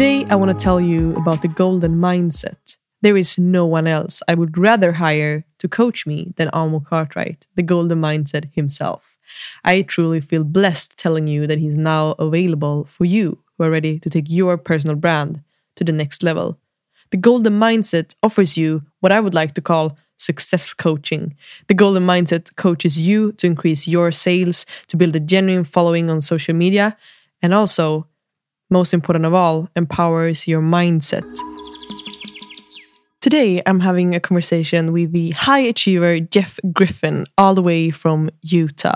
Today, I want to tell you about the golden mindset. There is no one else I would rather hire to coach me than Amo Cartwright, the golden mindset himself. I truly feel blessed telling you that he's now available for you who are ready to take your personal brand to the next level. The golden mindset offers you what I would like to call success coaching. The golden mindset coaches you to increase your sales, to build a genuine following on social media, and also most important of all, empowers your mindset. Today, I'm having a conversation with the high achiever Jeff Griffin, all the way from Utah.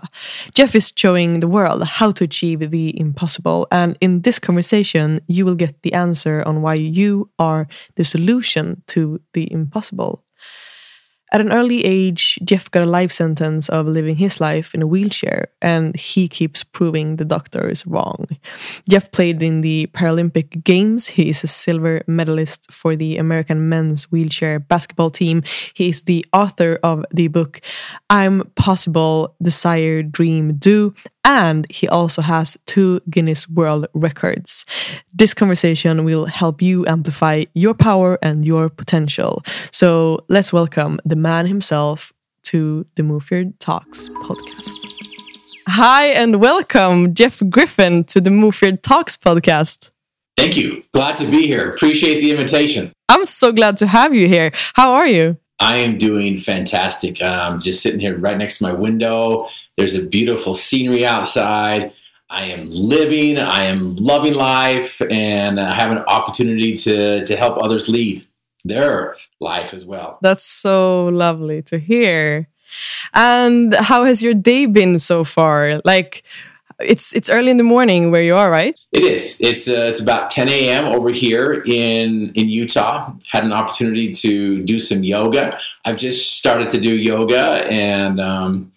Jeff is showing the world how to achieve the impossible, and in this conversation, you will get the answer on why you are the solution to the impossible. At an early age, Jeff got a life sentence of living his life in a wheelchair, and he keeps proving the doctors wrong. Jeff played in the Paralympic Games. He is a silver medalist for the American men's wheelchair basketball team. He is the author of the book I'm Possible, Desire, Dream, Do, and he also has two Guinness World Records. This conversation will help you amplify your power and your potential. So let's welcome the man himself to the Mofjärd Talks podcast. Hi, and welcome, Jeff Griffin, to the Mofjärd Talks podcast. Thank you. Glad to be here. Appreciate the invitation. I'm so glad to have you here. How are you? I am doing fantastic. I'm just sitting here right next to my window. There's a beautiful scenery outside. I am living, I am loving life, and I have an opportunity to, to help others lead their life as well. That's so lovely to hear. And how has your day been so far? Like, it's it's early in the morning where you are, right? It is. It's uh, it's about 10 a.m. over here in in Utah. Had an opportunity to do some yoga. I've just started to do yoga, and um,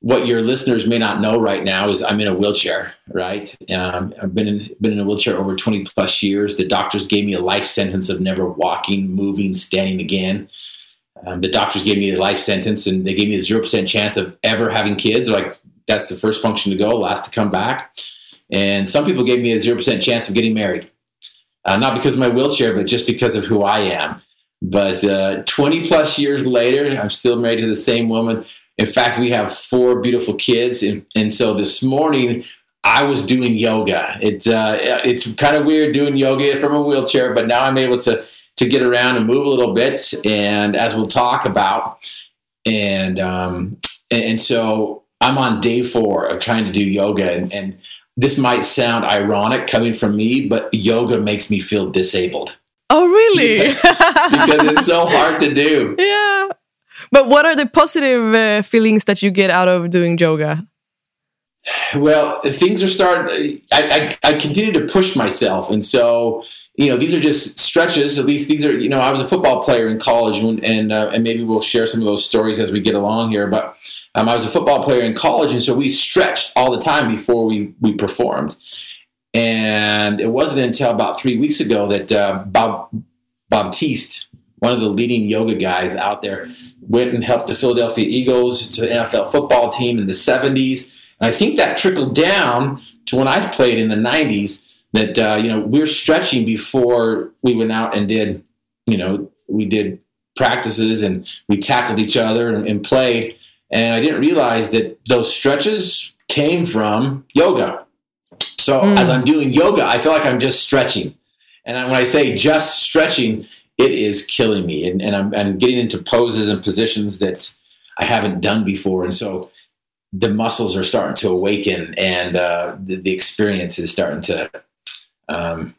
what your listeners may not know right now is I'm in a wheelchair. Right, um, I've been in been in a wheelchair over 20 plus years. The doctors gave me a life sentence of never walking, moving, standing again. Um, the doctors gave me a life sentence, and they gave me a zero percent chance of ever having kids. Like that's the first function to go, last to come back. And some people gave me a 0% chance of getting married. Uh, not because of my wheelchair, but just because of who I am. But uh, 20 plus years later, I'm still married to the same woman. In fact, we have four beautiful kids. And, and so this morning, I was doing yoga. It, uh, it's kind of weird doing yoga from a wheelchair, but now I'm able to, to get around and move a little bit. And as we'll talk about, and, um, and, and so I'm on day four of trying to do yoga, and, and this might sound ironic coming from me, but yoga makes me feel disabled. Oh, really? because it's so hard to do. Yeah. But what are the positive uh, feelings that you get out of doing yoga? Well, things are starting. I, I, I continue to push myself, and so you know these are just stretches. At least these are you know I was a football player in college, and and, uh, and maybe we'll share some of those stories as we get along here. But um, I was a football player in college, and so we stretched all the time before we we performed. And it wasn't until about three weeks ago that uh, Bob Baptiste, one of the leading yoga guys out there, went and helped the Philadelphia Eagles to the NFL football team in the 70s. And I think that trickled down to when I played in the 90s. That uh, you know we're stretching before we went out and did you know we did practices and we tackled each other and, and played and I didn't realize that those stretches came from yoga. So mm. as I'm doing yoga, I feel like I'm just stretching. And when I say just stretching, it is killing me. And, and I'm, I'm getting into poses and positions that I haven't done before. And so the muscles are starting to awaken and uh, the, the, experience is starting to, um,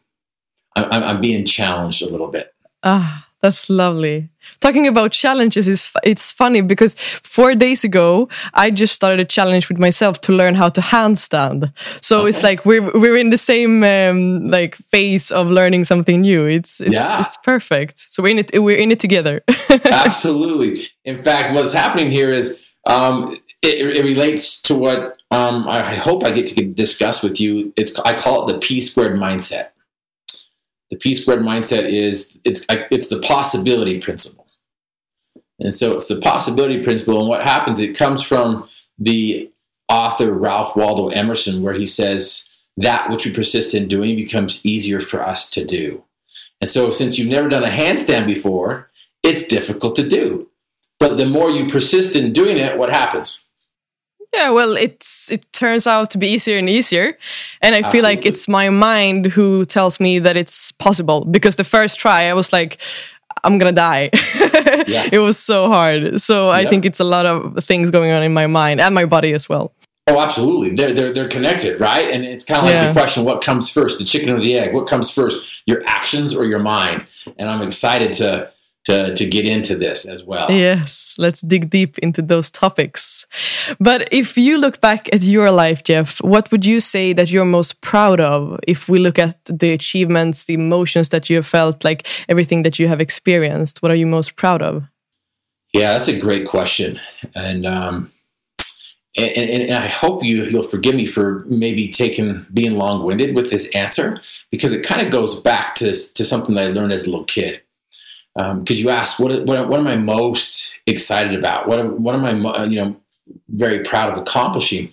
I'm, I'm being challenged a little bit. Ah, That's lovely. Talking about challenges is it's funny because four days ago I just started a challenge with myself to learn how to handstand. So okay. it's like we're we're in the same um, like phase of learning something new. It's it's yeah. it's perfect. So we're in it we're in it together. Absolutely. In fact, what's happening here is um, it, it, relates to what um, I, I hope I get to discuss with you. It's I call it the P squared mindset the P squared mindset is it's it's the possibility principle, and so it's the possibility principle. And what happens? It comes from the author Ralph Waldo Emerson, where he says that which we persist in doing becomes easier for us to do. And so, since you've never done a handstand before, it's difficult to do. But the more you persist in doing it, what happens? Yeah, well, it's it turns out to be easier and easier, and I Absolutely. feel like it's my mind who tells me that it's possible. Because the first try, I was like, I'm gonna die. yeah. It was so hard. So I think it's a lot of things going on in my mind and my body as well. Oh, absolutely. They're they're they're connected, right? And it's kind of like yeah. the question: What comes first, the chicken or the egg? What comes first, your actions or your mind? And I'm excited to to, to get into this as well. Yes, let's dig deep into those topics. But if you look back at your life, Jeff, what would you say that you're most proud of if we look at the achievements, the emotions that you have felt, like everything that you have experienced? What are you most proud of? Yeah, that's a great question. And, um, and, and, and, I hope you you'll forgive me for maybe taking being long winded with this answer because it kind of goes back to to something that I learned as a little kid because um, you asked what, what what am I most excited about? What am, what am I you know very proud of accomplishing?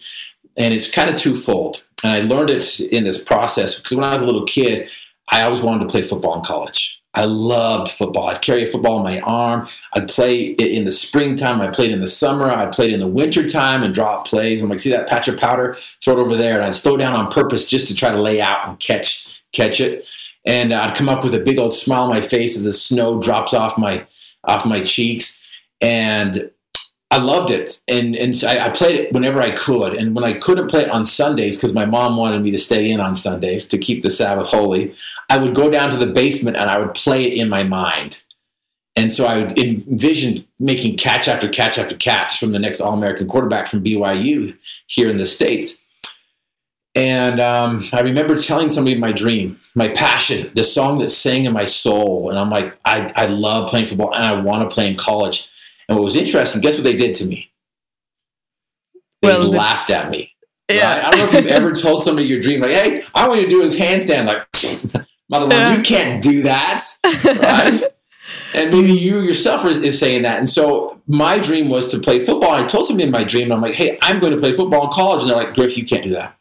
And it's kind of twofold. And I learned it in this process because when I was a little kid, I always wanted to play football in college. I loved football. I'd carry a football on my arm. I'd play it in the springtime. I played in the summer. I played in the wintertime and draw up plays. I'm like, see that patch of powder? Throw it over there. And I'd slow down on purpose just to try to lay out and catch catch it and I'd come up with a big old smile on my face as the snow drops off my off my cheeks, and I loved it. And and so I, I, played it whenever I could, and when I couldn't play it on Sundays because my mom wanted me to stay in on Sundays to keep the Sabbath holy, I would go down to the basement and I would play it in my mind. And so I would envision making catch after catch after catch from the next All American quarterback from BYU here in the States. And um, I remember telling somebody my dream, my passion, the song that sang in my soul. And I'm like, I, I love playing football and I want to play in college. And what was interesting, guess what they did to me? They well, laughed at me. Yeah. Right? I don't know if you've ever told somebody your dream, like, hey, I want you to do a handstand. Like, mother, yeah. you can't do that. Right? and maybe you yourself is, is, saying that. And so my dream was to play football. I told somebody in my dream, I'm like, hey, I'm going to play football in college. And they're like, Griff, you can't do that.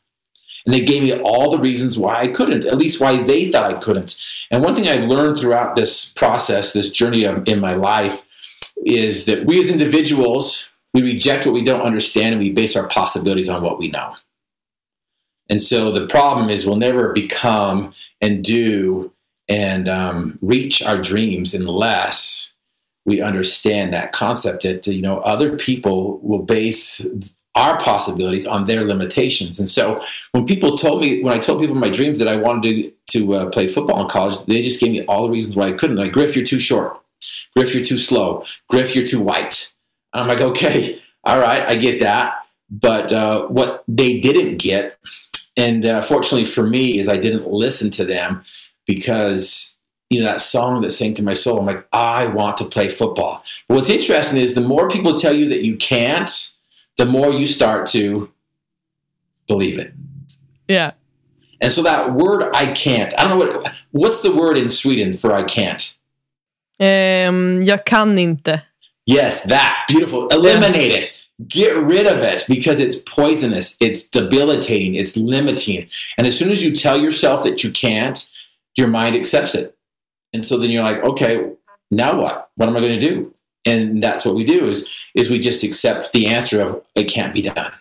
And they gave me all the reasons why I couldn't, at least why they thought I couldn't. And one thing I've learned throughout this process, this journey of, in my life, is that we as individuals, we reject what we don't understand and we base our possibilities on what we know. And so the problem is we'll never become and do and um, reach our dreams unless we understand that concept that you know other people will base our possibilities on their limitations. And so when people told me, when I told people my dreams that I wanted to, to uh, play football in college, they just gave me all the reasons why I couldn't. Like, Griff, you're too short. Griff, you're too slow. Griff, you're too white. And I'm like, okay, all right, I get that. But uh, what they didn't get, and uh, fortunately for me, is I didn't listen to them because you know that song that sang to my soul. I'm like, I want to play football. But what's interesting is the more people tell you that you can't, the more you start to believe it. Yeah. And so that word I can't, I don't know what what's the word in Sweden for I can't? Um, jag kan inte. Yes, that. Beautiful. Eliminate yeah. it. Get rid of it because it's poisonous, it's debilitating, it's limiting. And as soon as you tell yourself that you can't, your mind accepts it. And so then you're like, okay, now what? What am I going to do? And that's what we do is is we just accept the answer of it can't be done.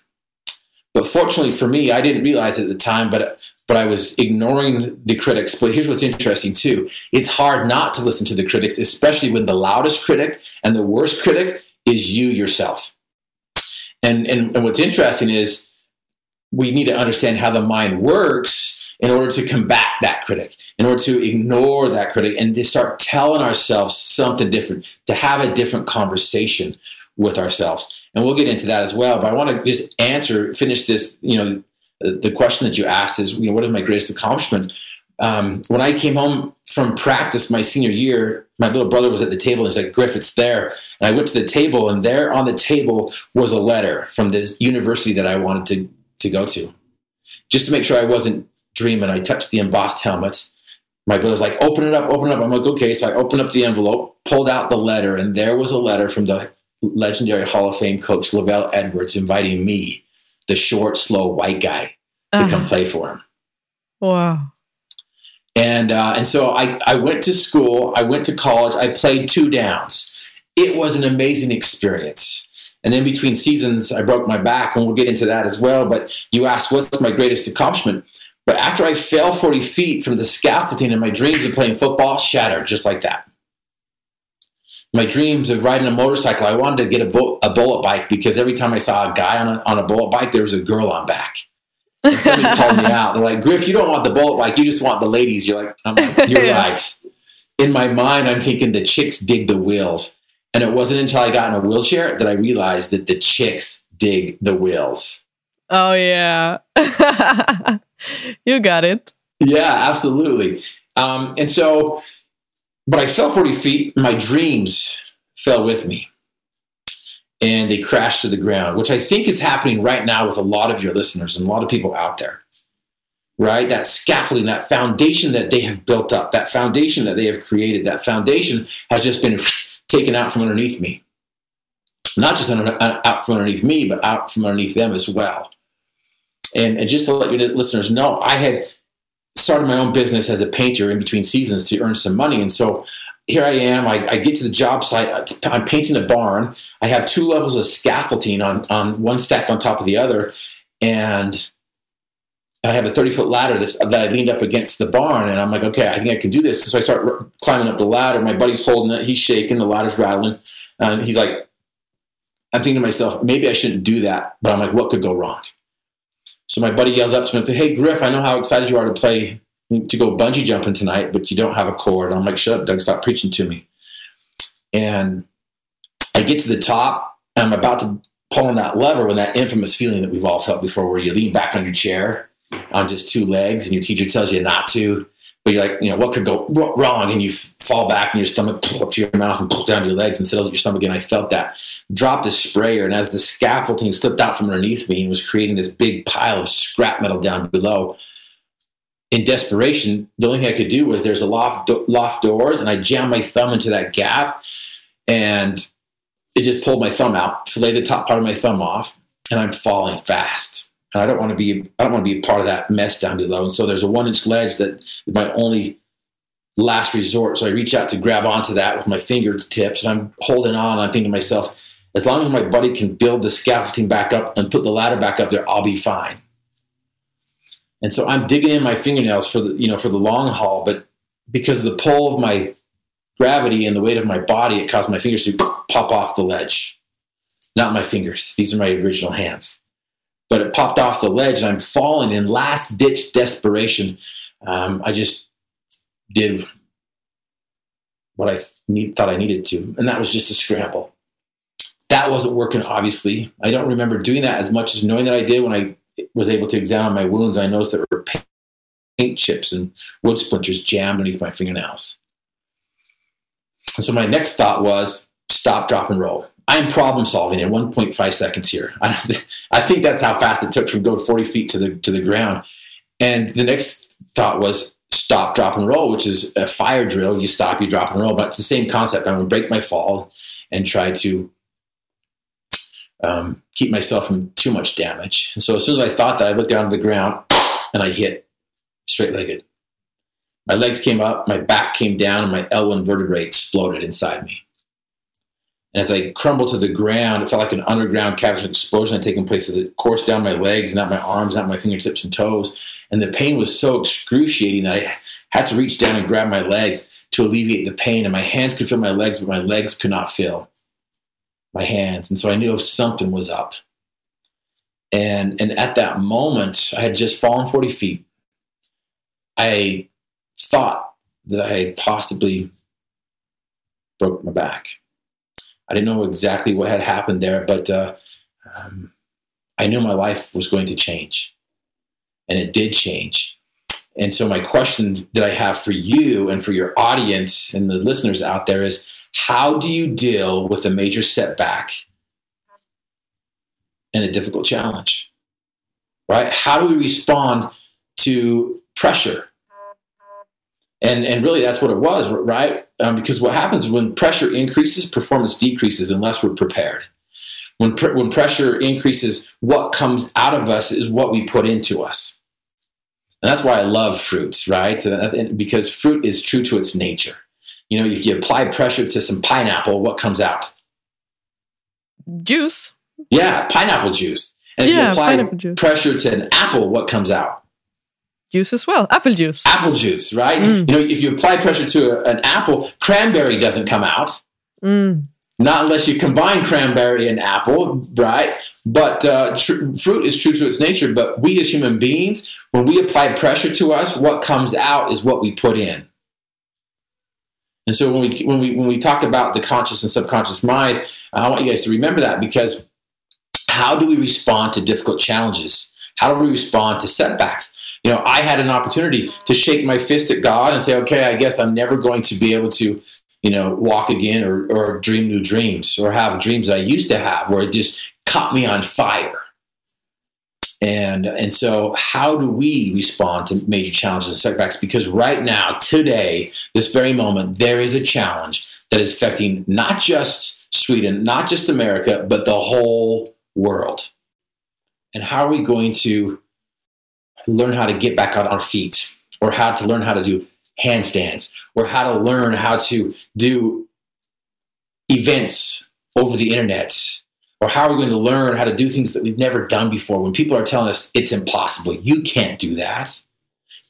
But fortunately for me i didn't realize at the time but but i was ignoring the critics. But here's what's interesting too. It's hard not to listen to the critics especially when the loudest critic and the worst critic is you yourself. And and, and what's interesting is we need to understand how the mind works in order to combat that critic, in order to ignore that critic and to start telling ourselves something different, to have a different conversation with ourselves. And we'll get into that as well. But I want to just answer, finish this, you know, the question that you asked is, you know, what is my greatest accomplishment? Um, when I came home from practice my senior year, my little brother was at the table and he's like, Griff, it's there. And I went to the table and there on the table was a letter from this university that I wanted to, to go to. Just to make sure I wasn't dreaming, I touched the embossed helmet. My brother's like, open it up, open it up. I'm like, okay. So I opened up the envelope, pulled out the letter, and there was a letter from the legendary Hall of Fame coach LaVell Edwards inviting me, the short, slow white guy, to uh-huh. come play for him. Wow. And uh, and so I, I went to school, I went to college, I played two downs. It was an amazing experience. And then between seasons, I broke my back, and we'll get into that as well. But you asked, what's my greatest accomplishment? But after I fell 40 feet from the scaffolding and my dreams of playing football shattered just like that. My dreams of riding a motorcycle, I wanted to get a, bu- a bullet bike because every time I saw a guy on a, on a bullet bike, there was a girl on back. And somebody called me out. They're like, Griff, you don't want the bullet bike, you just want the ladies. You're like, I'm like, you're yeah. right. In my mind, I'm thinking the chicks dig the wheels. And it wasn't until I got in a wheelchair that I realized that the chicks dig the wheels. Oh, yeah. you got it. Yeah, absolutely. Um, and so, but I fell 40 feet. My dreams fell with me and they crashed to the ground, which I think is happening right now with a lot of your listeners and a lot of people out there. Right? That scaffolding, that foundation that they have built up, that foundation that they have created, that foundation has just been taken out from underneath me. Not just out from underneath me, but out from underneath them as well. And, and just to let your listeners know, I had started my own business as a painter in between seasons to earn some money. And so here I am. I, I, get to the job site. I'm painting a barn. I have two levels of scaffolding on, on one stacked on top of the other. And I have a 30 foot ladder that's, that I leaned up against the barn. And I'm like, okay, I think I can do this. So I start r- climbing up the ladder. My buddy's holding it. He's shaking. The ladder's rattling. And he's like, I'm thinking to myself, maybe I shouldn't do that. But I'm like, what could go wrong? So my buddy yells up to me and says, Hey, Griff, I know how excited you are to play, to go bungee jumping tonight, but you don't have a cord. I'm like, Shut up, Doug, stop preaching to me. And I get to the top and I'm about to pull on that lever when that infamous feeling that we've all felt before, where you lean back on your chair on just two legs and your teacher tells you not to, but you're like, you know, what could go wrong? And you fall back and your stomach up to your mouth and down your legs and settles at your stomach. And I felt that dropped a sprayer, and as the scaffolding slipped out from underneath me and was creating this big pile of scrap metal down below, in desperation, the only thing I could do was there's a loft loft doors, and I jammed my thumb into that gap, and it just pulled my thumb out, filleted the top part of my thumb off, and I'm falling fast. And I don't want to be I don't want to be a part of that mess down below. And so there's a one inch ledge that is my only last resort. So I reach out to grab onto that with my fingertips, and I'm holding on. I'm thinking to myself, as long as my buddy can build the scaffolding back up and put the ladder back up there, I'll be fine. And so I'm digging in my fingernails for the you know for the long haul, but because of the pull of my gravity and the weight of my body, it caused my fingers to pop off the ledge. Not my fingers; these are my original hands. But it popped off the ledge, and I'm falling in last ditch desperation. Um, I just did what I need, thought I needed to, and that was just a scramble that wasn't working, obviously. I don't remember doing that as much as knowing that I did when I was able to examine my wounds. I noticed there were paint chips and wood splinters jammed beneath my fingernails. And so my next thought was stop, drop, and roll. I'm problem solving in 1.5 seconds here. I, I think that's how fast it took from go 40 feet to the to the ground. And the next thought was stop, drop, and roll, which is a fire drill. You stop, you drop, and roll. But it's the same concept. I'm going to break my fall and try to um, keep myself from too much damage. And so as soon as I thought that, I looked down to the ground and I hit straight legged. My legs came up, my back came down, and my L1 vertebrae exploded inside me. And as I crumbled to the ground, it felt like an underground cavern explosion had taken place as it coursed down my legs, not my arms, not my fingertips and toes. And the pain was so excruciating that I had to reach down and grab my legs to alleviate the pain. And my hands could feel my legs, but my legs could not feel my hands. And so I knew something was up. And, and at that moment, I had just fallen 40 feet. I thought that I possibly broke my back. I didn't know exactly what had happened there, but uh, um, I knew my life was going to change. And it did change. And so, my question that I have for you and for your audience and the listeners out there is how do you deal with a major setback and a difficult challenge? Right? How do we respond to pressure? And, and really, that's what it was, right? Um, because what happens when pressure increases, performance decreases unless we're prepared. When, pr- when pressure increases, what comes out of us is what we put into us. And that's why I love fruits, right? Because fruit is true to its nature. You know, if you apply pressure to some pineapple, what comes out? Juice. Yeah, pineapple juice. And if yeah, you apply pressure to an apple, what comes out? Juice as well. Apple juice. Apple juice, right? Mm. You know, if you apply pressure to a, an apple, cranberry doesn't come out. Mm. Not unless you combine cranberry and apple, right? But uh, tr- fruit is true to its nature. But we as human beings, when we apply pressure to us, what comes out is what we put in. And so when we when we when we talk about the conscious and subconscious mind, I want you guys to remember that because how do we respond to difficult challenges? How do we respond to setbacks? You know, I had an opportunity to shake my fist at God and say, okay, I guess I'm never going to be able to, you know, walk again or, or dream new dreams or have dreams I used to have where it just caught me on fire. And and so how do we respond to major challenges and setbacks? Because right now, today, this very moment, there is a challenge that is affecting not just Sweden, not just America, but the whole world. And how are we going to learn how to get back on our feet or how to learn how to do handstands or how to learn how to do events over the internet or how are we going to learn how to do things that we've never done before. When people are telling us it's impossible you can't do that.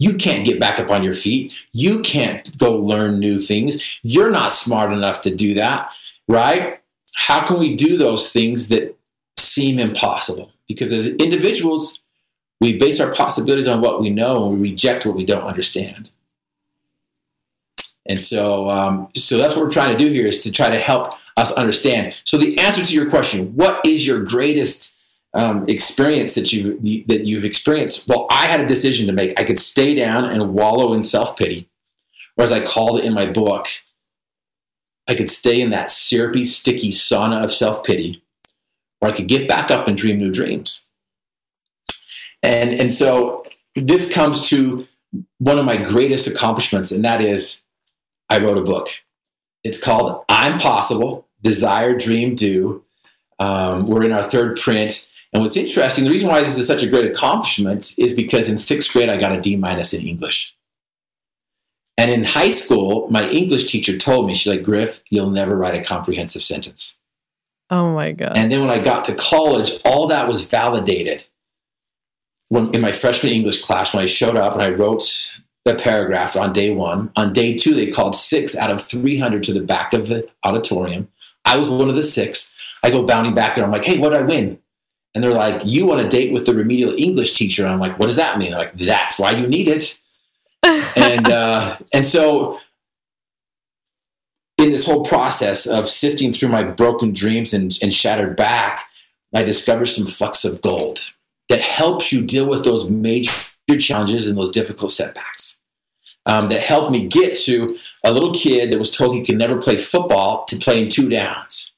You can't get back up on your feet. You can't go learn new things. You're not smart enough to do that right? How can we do those things that seem impossible? Because as individuals we base our possibilities on what we know and we reject what we don't understand and so um, so that's what we're trying to do here is to try to help us understand. So the answer to your question, what is your greatest um, experience that you that you've experienced? Well, I had a decision to make. I could stay down and wallow in self pity, or as I called it in my book, I could stay in that syrupy, sticky sauna of self pity, or I could get back up and dream new dreams. And and so this comes to one of my greatest accomplishments, and that is I wrote a book. It's called I'm Possible Desire, Dream, Do. Um, we're in our third print. And what's interesting, the reason why this is such a great accomplishment is because in sixth grade, I got a D minus in English. And in high school, my English teacher told me, she's like, Griff, you'll never write a comprehensive sentence. Oh my God. And then when I got to college, all that was validated. When in my freshman English class, when I showed up and I wrote the paragraph on day one, on day two, they called six out of 300 to the back of the auditorium. I was one of the six. I go bounding back there. I'm like, hey, what did I win? And they're like, you want a date with the remedial English teacher? And I'm like, what does that mean? They're like, that's why you need it. and uh, and so in this whole process of sifting through my broken dreams and, and shattered back, I discovered some flecks of gold that helps you deal with those major challenges and those difficult setbacks. Um, that helped me get to a little kid that was told he could never play football to playing two downs.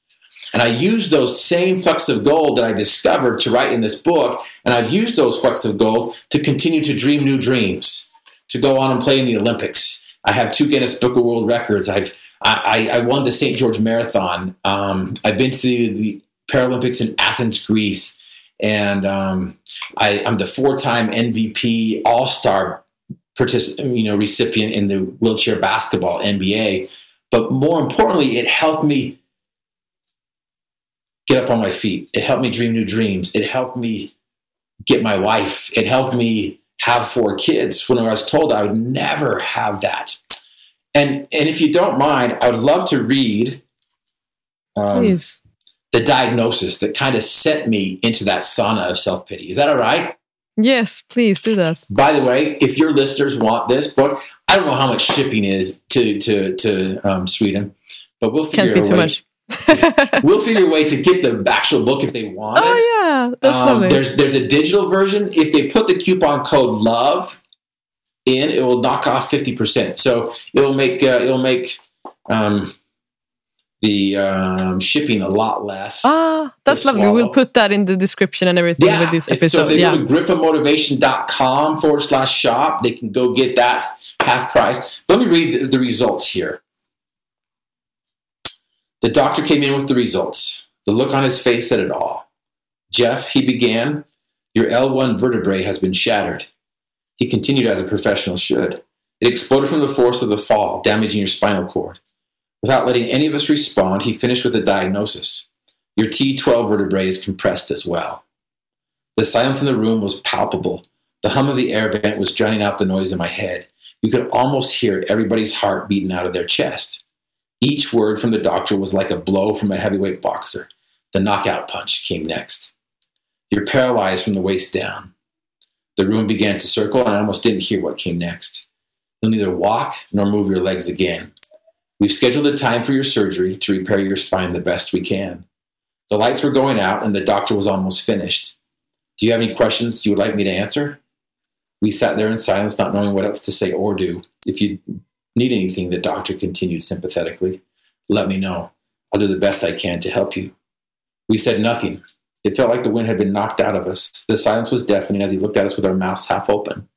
And I used those same flecks of gold that I discovered to write in this book, and I've used those flecks of gold to continue to dream new dreams, to go on and play in the Olympics. I have two Guinness Book of World Records. I've I, I won the St. George Marathon. Um, I've been to the, the Paralympics in Athens, Greece and um, I, am the four-time MVP All-Star participant, you know, recipient in the wheelchair basketball NBA. But more importantly, it helped me get up on my feet. It helped me dream new dreams. It helped me get my wife. It helped me have four kids when I was told I would never have that. And and if you don't mind, I would love to read. Um, Please the diagnosis that kind of sent me into that sauna of self pity. Is that all right? Yes, please do that. By the way, if your listeners want this book, I don't know how much shipping is to to to um, Sweden, but we'll figure Can't be a too way. much. we'll figure a way to get the actual book if they want it. Oh yeah, that's Um, lovely. there's there's a digital version. If they put the coupon code love in, it will knock off fifty percent. So it'll make uh, it'll make um, the um, shipping a lot less. Ah, that's lovely. We'll put that in the description and everything yeah. with this episode. So if they yeah. go to griffinmotivation.com forward slash shop, they can go get that half price. Let me read the, the results here. The doctor came in with the results. The look on his face said it all. Jeff, he began, your L1 vertebrae has been shattered. He continued as a professional should. It exploded from the force of the fall, damaging your spinal cord. Without letting any of us respond, he finished with a diagnosis. Your T12 vertebrae is compressed as well. The silence in the room was palpable. The hum of the air vent was drowning out the noise in my head. You could almost hear everybody's heart beating out of their chest. Each word from the doctor was like a blow from a heavyweight boxer. The knockout punch came next. You're paralyzed from the waist down. The room began to circle, and I almost didn't hear what came next. You'll neither walk nor move your legs again. We've scheduled a time for your surgery to repair your spine the best we can. The lights were going out, and the doctor was almost finished. Do you have any questions you would like me to answer? We sat there in silence, not knowing what else to say or do. If you need anything, the doctor continued sympathetically. Let me know. I'll do the best I can to help you. We said nothing. It felt like the wind had been knocked out of us. The silence was deafening as he looked at us with our mouths half open.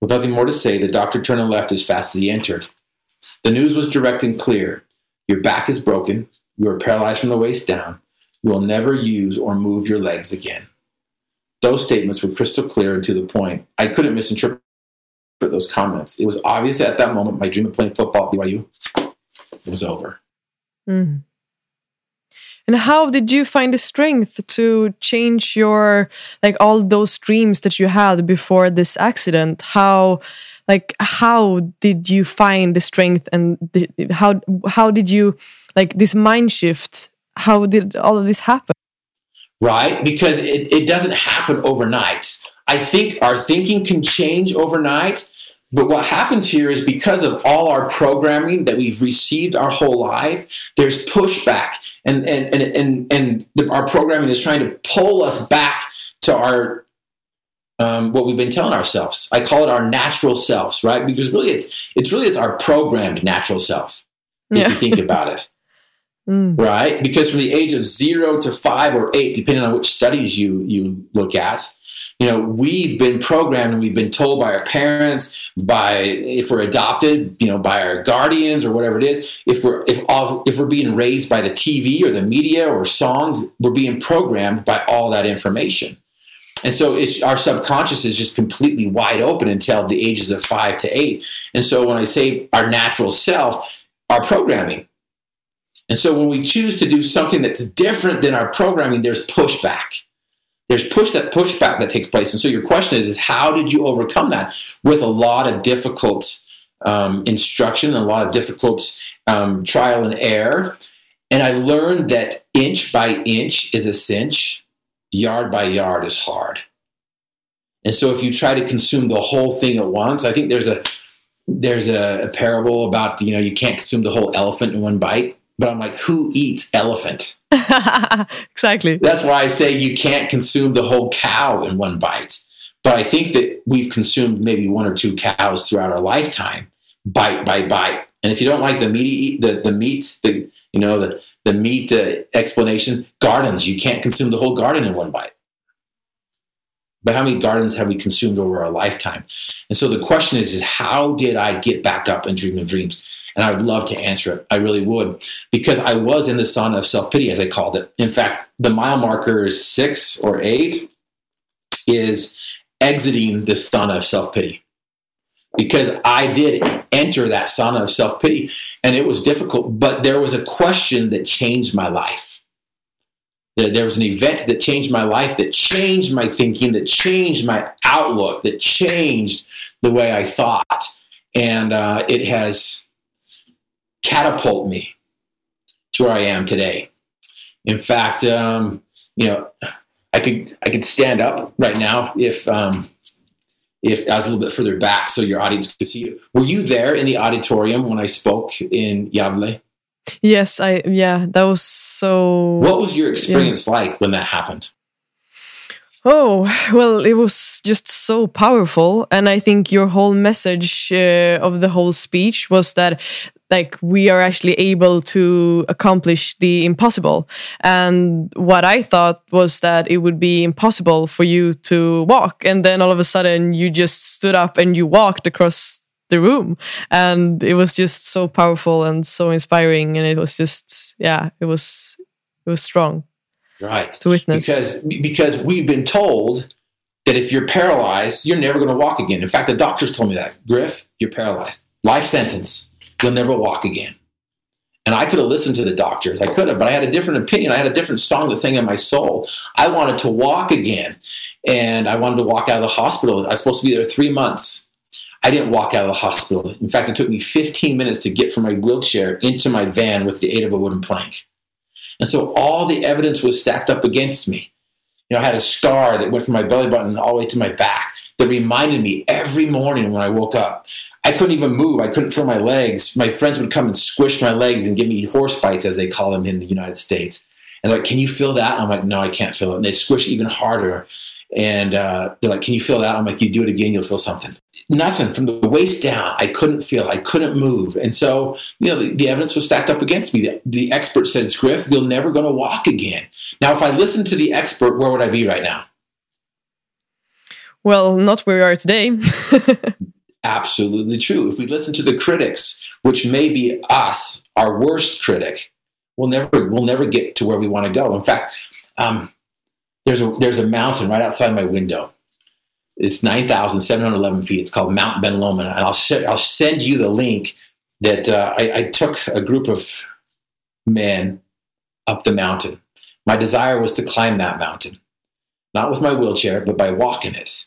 With nothing more to say, the doctor turned and left as fast as he entered. The news was direct and clear. Your back is broken. You are paralyzed from the waist down. You will never use or move your legs again. Those statements were crystal clear and to the point. I couldn't misinterpret those comments. It was obvious at that moment my dream of playing football at BYU was over. Mhm. And how did you find the strength to change your like all those dreams that you had before this accident? How like how did you find the strength and the, how how did you like this mind shift? How did all of this happen? right? Because it, it doesn't happen overnight. I think our thinking can change overnight, but what happens here is because of all our programming that we've received our whole life, there's pushback, and and and and, and the, our programming is trying to pull us back to our um, what we've been telling ourselves. I call it our natural selves, right? Because really, it's it's really it's our programmed natural self. If Yeah. you think about it Mm. right? Because from the age of zero to five or eight, depending on which studies you you look at, you know, we've been programmed and we've been told by our parents, by if we're adopted, you know, by our guardians or whatever it is. If we're if all if we're being raised by the TV or the media or songs, we're being programmed by all that information. And so it's, our subconscious is just completely wide open until the ages of five to eight. And so when I say our natural self, our programming, and so when we choose to do something that's different than our programming, there's pushback. There's push that pushback that takes place. And so your question is, is how did you overcome that with a lot of difficult um, instruction, a lot of difficult um, trial and error? And I learned that inch by inch is a cinch, yard by yard is hard. And so if you try to consume the whole thing at once, I think there's a there's a, a parable about you know you can't consume the whole elephant in one bite. But I'm like, who eats elephant? exactly. That's why I say you can't consume the whole cow in one bite. But I think that we've consumed maybe one or two cows throughout our lifetime, bite by bite. And if you don't like the meat, the the meat, the you know the the meat uh, explanation, gardens, you can't consume the whole garden in one bite. But how many gardens have we consumed over our lifetime? And so the question is, is how did I get back up and dream of dreams? And I would love to answer it. I really would, because I was in the sauna of self pity, as I called it. In fact, the mile marker is six or eight, is exiting the sauna of self pity. Because I did enter that sauna of self pity, and it was difficult, but there was a question that changed my life. There was an event that changed my life, that changed my thinking, that changed my outlook, that changed the way I thought. And uh, it has catapulted me to where I am today. In fact, um, you know, I could I could stand up right now if um, if I was a little bit further back so your audience could see you. Were you there in the auditorium when I spoke in Gävle? Yes, I yeah, that was so What was your experience yeah. like when that happened? Oh, well, it was just so powerful. And I think your whole message uh, of the whole speech was that like we are actually able to accomplish the impossible. And what i thought was that it would be impossible for you to walk. And then all of a sudden you just stood up and you walked across the room. And it was just so powerful and so inspiring. And it was just yeah it was it was strong right. to witness. Because because we've been told that if you're paralyzed you're never going to walk again. In fact the doctors told me that. Griff you're paralyzed. Life sentence you'll never walk again. And I could have listened to the doctors. I could have, but I had a different opinion. I had a different song that sang in my soul. I wanted to walk again. And I wanted to walk out of the hospital. I was supposed to be there three months. I didn't walk out of the hospital. In fact, it took me 15 minutes to get from my wheelchair into my van with the aid of a wooden plank. And so all the evidence was stacked up against me. You know, I had a scar that went from my belly button all the way to my back that reminded me every morning when I woke up I couldn't even move. I couldn't feel my legs. My friends would come and squish my legs and give me horse bites, as they call them in the United States. And like, can you feel that? I'm like, no, I can't feel it. And they squish even harder. And uh, they're like, can you feel that? I'm like, you do it again, you'll feel something. Nothing from the waist down. I couldn't feel. I couldn't move. And so, you know, the, the evidence was stacked up against me. The, the expert says, Griff, you're never going to walk again. Now, if I listened to the expert, where would I be right now? Well, not where we are today. absolutely true. If we listen to the critics, which may be us, our worst critic, we'll never we'll never get to where we want to go. In fact, um, there's a there's a mountain right outside my window. It's nine thousand seven hundred eleven feet. It's called Mount Ben Lomond, and I'll sh- I'll send you the link that uh, I, I took a group of men up the mountain. My desire was to climb that mountain, not with my wheelchair, but by walking it.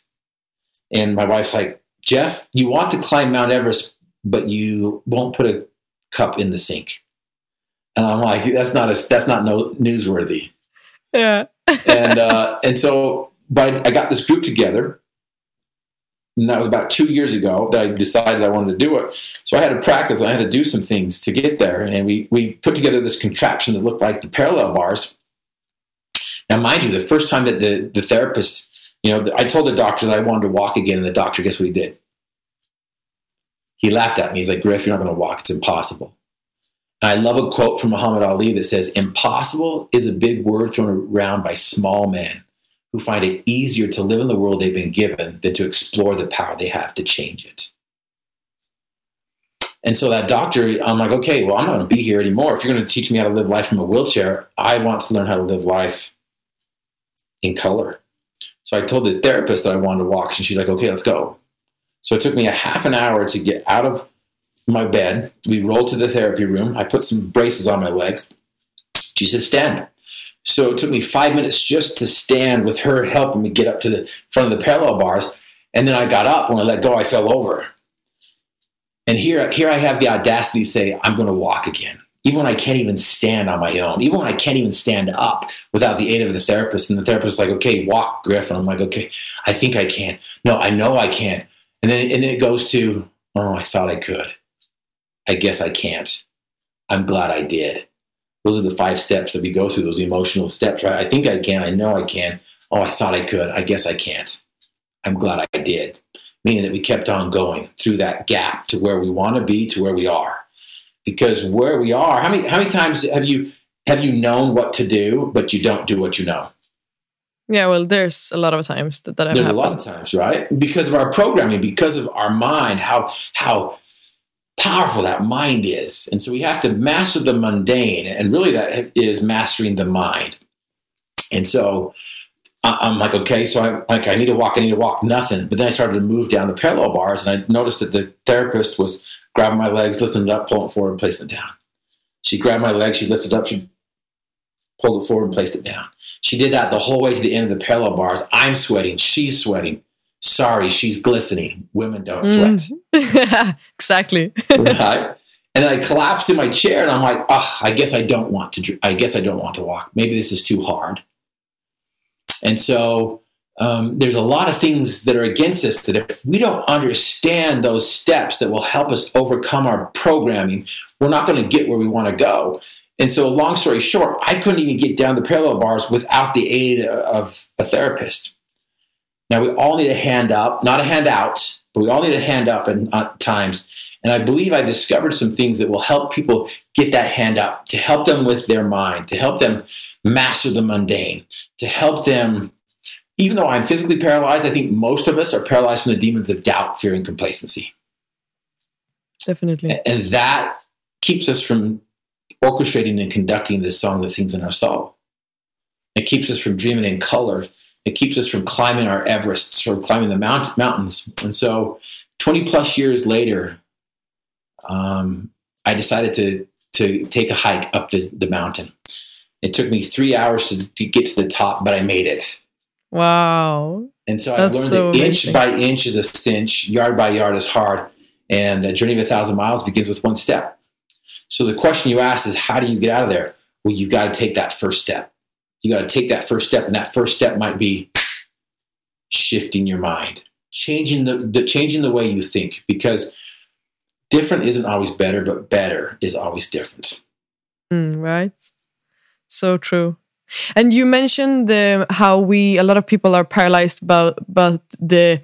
And my wife's like, Jeff, you want to climb Mount Everest, but you won't put a cup in the sink. And I'm like, that's not a, that's not no, newsworthy. Yeah. and uh, and so, but I got this group together, and that was about two years ago that I decided I wanted to do it. So I had to practice. I had to do some things to get there, and we we put together this contraption that looked like the parallel bars. Now, mind you, the first time that the the therapist you know, I told the doctor that I wanted to walk again, and the doctor, guess what he did? He laughed at me. He's like, Griff, you're not going to walk. It's impossible. And I love a quote from Muhammad Ali that says, Impossible is a big word thrown around by small men who find it easier to live in the world they've been given than to explore the power they have to change it. And so that doctor, I'm like, okay, well, I'm not going to be here anymore. If you're going to teach me how to live life from a wheelchair, I want to learn how to live life in color. So I told the therapist that I wanted to walk, and she's like, okay, let's go. So it took me a half an hour to get out of my bed. We rolled to the therapy room. I put some braces on my legs. She said, stand. So it took me five minutes just to stand with her helping me get up to the front of the parallel bars. And then I got up. When I let go, I fell over. And here, here I have the audacity to say, I'm going to walk again even when I can't even stand on my own, even when I can't even stand up without the aid of the therapist. And the therapist is like, okay, walk, Griff. And I'm like, okay, I think I can. No, I know I can't. And then, and then it goes to, oh, I thought I could. I guess I can't. I'm glad I did. Those are the five steps that we go through, those emotional steps, right? I think I can. I know I can. Oh, I thought I could. I guess I can't. I'm glad I did. Meaning that we kept on going through that gap to where we want to be, to where we are because where we are, how many how many times have you have you known what to do, but you don't do what you know? Yeah, well, there's a lot of times that, that There's happened. a lot of times, right? Because of our programming, because of our mind, how how powerful that mind is, and so we have to master the mundane, and really that is mastering the mind. And so I'm like, okay, so I'm like, I need to walk, I need to walk, nothing. But then I started to move down the parallel bars, and I noticed that the therapist was grabbing my legs, lifting it up, pulling it forward, and placing it down. She grabbed my legs, she lifted it up, she pulled it forward and placed it down. She did that the whole way to the end of the parallel bars. I'm sweating, she's sweating. Sorry, she's glistening. Women don't sweat. Mm. exactly. right? And then I collapsed in my chair and I'm like, oh, I guess I don't want to, I guess I don't want to walk. Maybe this is too hard. And so um, there's a lot of things that are against us that if we don't understand those steps that will help us overcome our programming, we're not going to get where we want to go. And so, long story short, I couldn't even get down the parallel bars without the aid of a therapist. Now, we all need a hand up, not a hand out, but we all need a hand up at times. And I believe I discovered some things that will help people get that hand up, to help them with their mind, to help them master the mundane, to help them. Even though I'm physically paralyzed, I think most of us are paralyzed from the demons of doubt, fear, and complacency. Definitely. And that keeps us from orchestrating and conducting this song that sings in our soul. It keeps us from dreaming in color. It keeps us from climbing our Everests or climbing the mount- mountains. And so, 20 plus years later, um, I decided to to take a hike up the, the mountain. It took me three hours to, to get to the top, but I made it. Wow. And so I've learned so that inch by inch is a cinch, yard by yard is hard, and a journey of a thousand miles begins with one step. So the question you ask is, how do you get out of there? Well, you got to take that first step. You got to take that first step, and that first step might be shifting your mind, changing the, the changing the way you think, because different isn't always better, but better is always different. Mm, right. So true. And you mentioned the, how we a lot of people are paralyzed about about the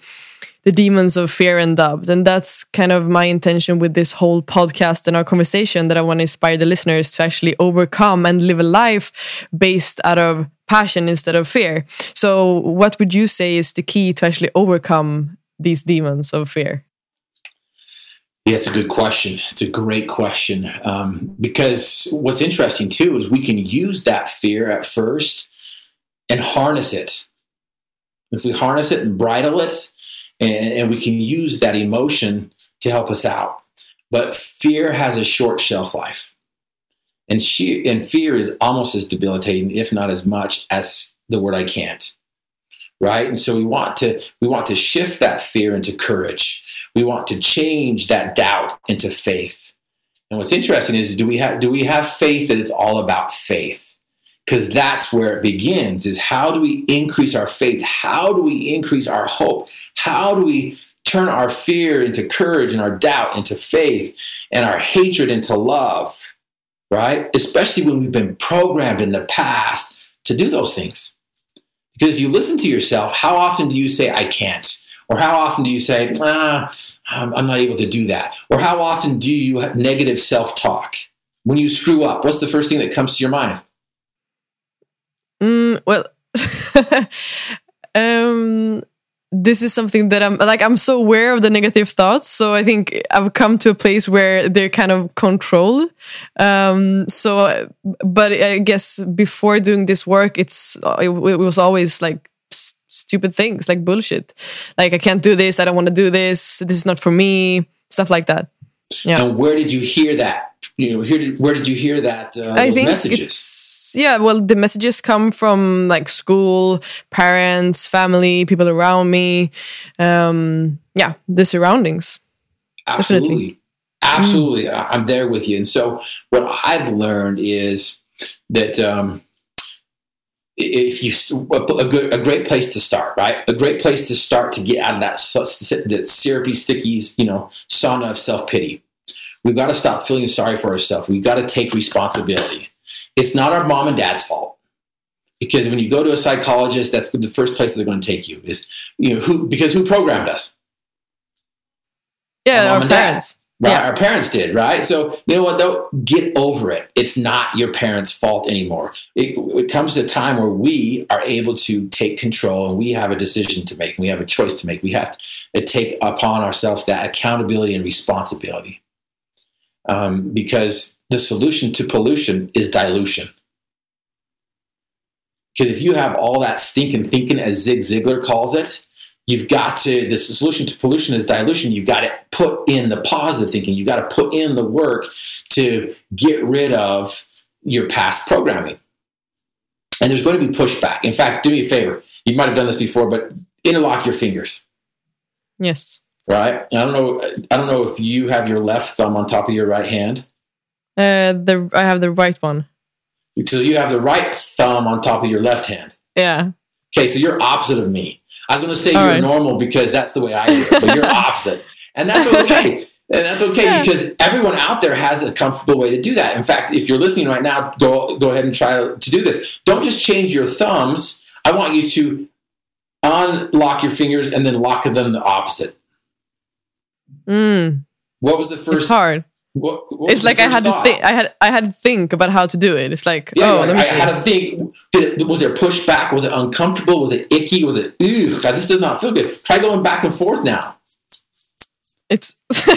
the demons of fear and doubt, and that's kind of my intention with this whole podcast and our conversation that I want to inspire the listeners to actually overcome and live a life based out of passion instead of fear. So, what would you say is the key to actually overcome these demons of fear? Yeah, it's a good question. It's a great question. Um, because what's interesting too is we can use that fear at first and harness it. If we harness it and bridle it, and, and we can use that emotion to help us out. But fear has a short shelf life. And, she, and fear is almost as debilitating, if not as much, as the word I can't right? And so we want to we want to shift that fear into courage. We want to change that doubt into faith. And what's interesting is do we have do we have faith that it's all about faith? Because that's where it begins is how do we increase our faith? How do we increase our hope? How do we turn our fear into courage and our doubt into faith and our hatred into love right? Especially when we've been programmed in the past to do those things because if you listen to yourself, how often do you say, I can't? Or how often do you say, ah, I'm not able to do that? Or how often do you have negative self talk? When you screw up, what's the first thing that comes to your mind? Mm, well, um, this is something that I'm like I'm so aware of the negative thoughts. So I think I've come to a place where they're kind of controlled. Um, so, but I guess before doing this work, it's it, it was always like stupid things, like bullshit. Like I can't do this. I don't want to do this. This is not for me. Stuff like that. Yeah. And where did you hear that? You know, here did, where did you hear that? Uh, I think messages? it's yeah well the messages come from like school parents family people around me. Um yeah the surroundings. Absolutely Definitely. absolutely. Mm. i'm there with you. And so what i've learned is that um if you a good a great place to start right? A great place to start to get out of that that syrupy sticky you know sauna of self-pity. We've got to stop feeling sorry for ourselves. We've got to take responsibility it's not our mom and dad's fault because when you go to a psychologist, that's the first place they're going to take you is you know who because who programmed us? Yeah, our, our parents. Dad, right? Yeah. Our parents did, right? So you know what? Though, get over it. It's not your parents' fault anymore. It, it comes to a time where we are able to take control and we have a decision to make. And we have a choice to make. We have to uh, take upon ourselves that accountability and responsibility um, because the solution to pollution is dilution. Because if you have all that stinking thinking, as Zig Ziglar calls it, you've got to, the solution to pollution is dilution. You've got to put in the positive thinking. You've got to put in the work to get rid of your past programming. And there's going to be pushback. In fact, do me a favor. You might have done this before, but interlock your fingers. Yes right? I don't know. I don't know if you have your left thumb on top of your right hand. Uh, the I have the right one. So you have the right thumb on top of your left hand. Yeah. Okay, so you're opposite of me. I was going to say All you're right. normal because that's the way I do it, but you're opposite, and that's okay. And that's okay Yeah. because everyone out there has a comfortable way to do that. In fact, if you're listening right now, go go ahead and try to do this. Don't just change your thumbs. I want you to unlock your fingers and then lock them the opposite. Mm, What was the first? it's hard. What, what It's like I had thought? to think. I had I had to think about how to do it. It's like Yeah, oh, like, let me I see. had to think. It, was there pushback? Was it uncomfortable? Was it icky? Was it ugh? This does not feel good. Try going back and forth now. It's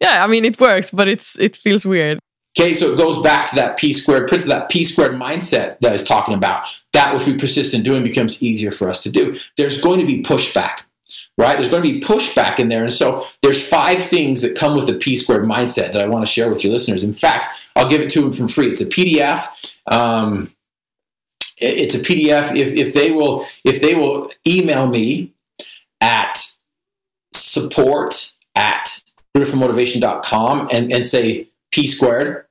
yeah. I mean, it works, but it's it feels weird. Okay, so it goes back to that P squared principle, that P squared mindset that I was talking about. That which we persist in doing becomes easier for us to do. There's going to be pushback, right? There's going to be pushback in there. And so there's five things that come with the P squared mindset that I want to share with your listeners. In fact, I'll give it to them for free. It's a PDF. Um, it's a PDF. If, if they will, if they will email me at support at griffinmotivation.com and, and say P squared,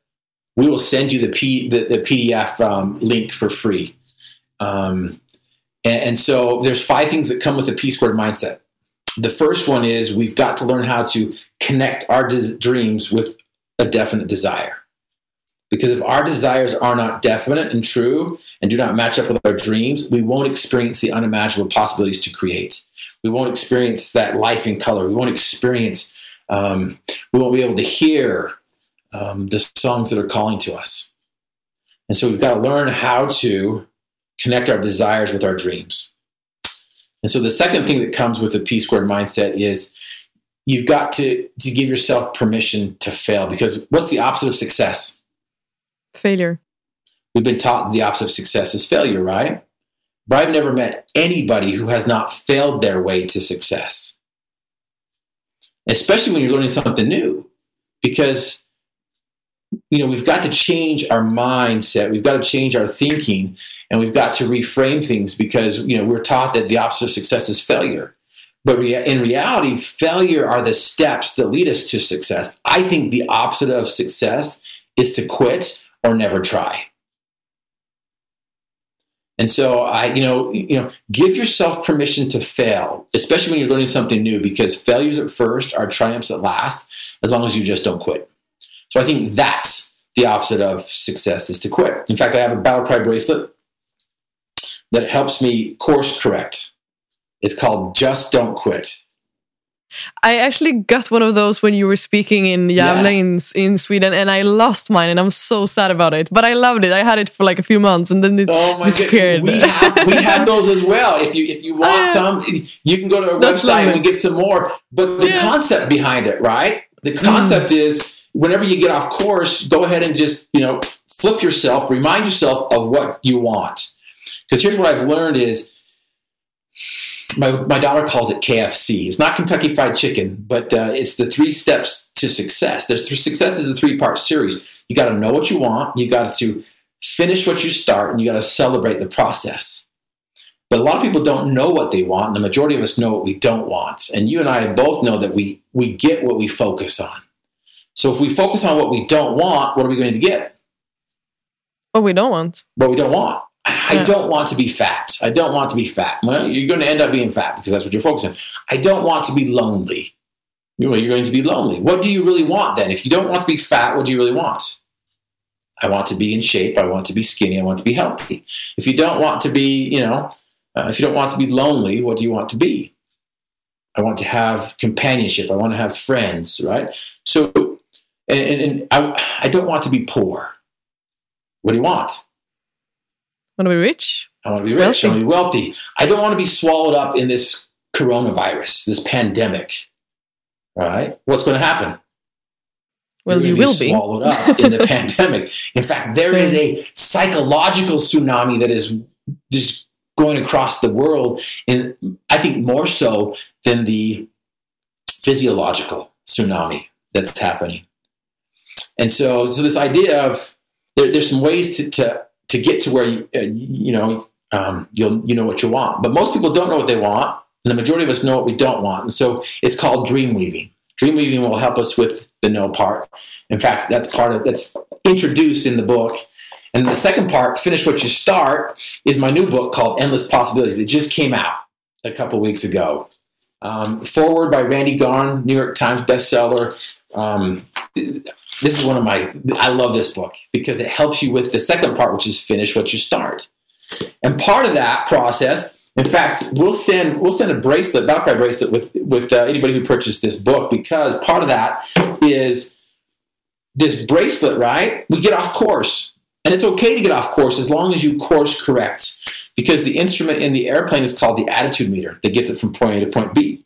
we will send you the P the, the PDF um, link for free. Um, and, and so there's five things that come with a P squared mindset. The first one is we've got to learn how to connect our des- dreams with a definite desire. Because if our desires are not definite and true and do not match up with our dreams, we won't experience the unimaginable possibilities to create. We won't experience that life in color. We won't experience, um, we won't be able to hear um, the songs that are calling to us. And so we've got to learn how to connect our desires with our dreams. And so the second thing that comes with a P squared mindset is you've got to, to give yourself permission to fail because what's the opposite of success? Failure. We've been taught the opposite of success is failure, right? But I've never met anybody who has not failed their way to success, especially when you're learning something new, because you know we've got to change our mindset, we've got to change our thinking, and we've got to reframe things because you know we're taught that the opposite of success is failure. But rea- in reality, failure are the steps that lead us to success. I think the opposite of success is to quit or never try. And so I, you know, you know, give yourself permission to fail, especially when you're learning something new, because failures at first are triumphs at last, as long as you just don't quit. So I think that's the opposite of success is to quit. In fact, I have a battle cry bracelet that helps me course correct. It's called Just Don't Quit. I actually got one of those when you were speaking in Gävle Yes. in, in Sweden, and I lost mine, and I'm so sad about it. But I loved it. I had it for like a few months, and then it Oh disappeared. We have, we have those as well. If you if you want yeah. some, you can go to our website lovely. and get some more. But the Yeah. concept behind it, right? The mm. concept is whenever you get off course, go ahead and just you know flip yourself, remind yourself of what you want. Because here's what I've learned is my, my daughter calls it KFC. It's not Kentucky Fried Chicken, but uh, it's the three steps to success. There's th- success is a three part series. You got to know what you want. You got to finish what you start, and you got to celebrate the process. But a lot of people don't know what they want, and the majority of us know what we don't want. And you and I both know that we we get what we focus on. So if we focus on what we don't want, what are we going to get? oh, we don't want. What we don't want. I, I Yeah. don't want to be fat. I don't want to be fat. Well, you're going to end up being fat because that's what you're focusing on. I don't want to be lonely. You're going to be lonely. What do you really want then? If you don't want to be fat, what do you really want? I want to be in shape. I want to be skinny. I want to be healthy. If you don't want to be, you know, uh, if you don't want to be lonely, what do you want to be? I want to have companionship. I want to have friends, right? So, and, and, and I, I don't want to be poor. What do you want? Want to be rich? I want to be rich. Wealthy. I want to be wealthy. I don't want to be swallowed up in this coronavirus, this pandemic. All right? What's going to happen? Well, you will be. swallowed up in the pandemic. In fact, there is a psychological tsunami that is just going across the world, and I think more so than the physiological tsunami that's happening. And so, so this idea of there, there's some ways to, to to get to where you, uh, you know um, you'll you know what you want, but most people don't know what they want, and the majority of us know what we don't want. And so it's called dream weaving. Dream weaving will help us with the no part. In fact, that's part of that's introduced in the book, And the second part, Finish What You Start, is my new book called Endless Possibilities. It just came out a couple weeks ago. Um, forward by Randy Gaughan, New York Times bestseller. Um, this is one of my, I love this book because it helps you with the second part, which is finish what you start. And part of that process, in fact, we'll send we'll send a bracelet, Battlecry bracelet, with with uh, anybody who purchased this book because part of that is this bracelet. Right, we get off course, and it's okay to get off course as long as you course correct, because the instrument in the airplane is called the attitude meter that gets it from point A to point B.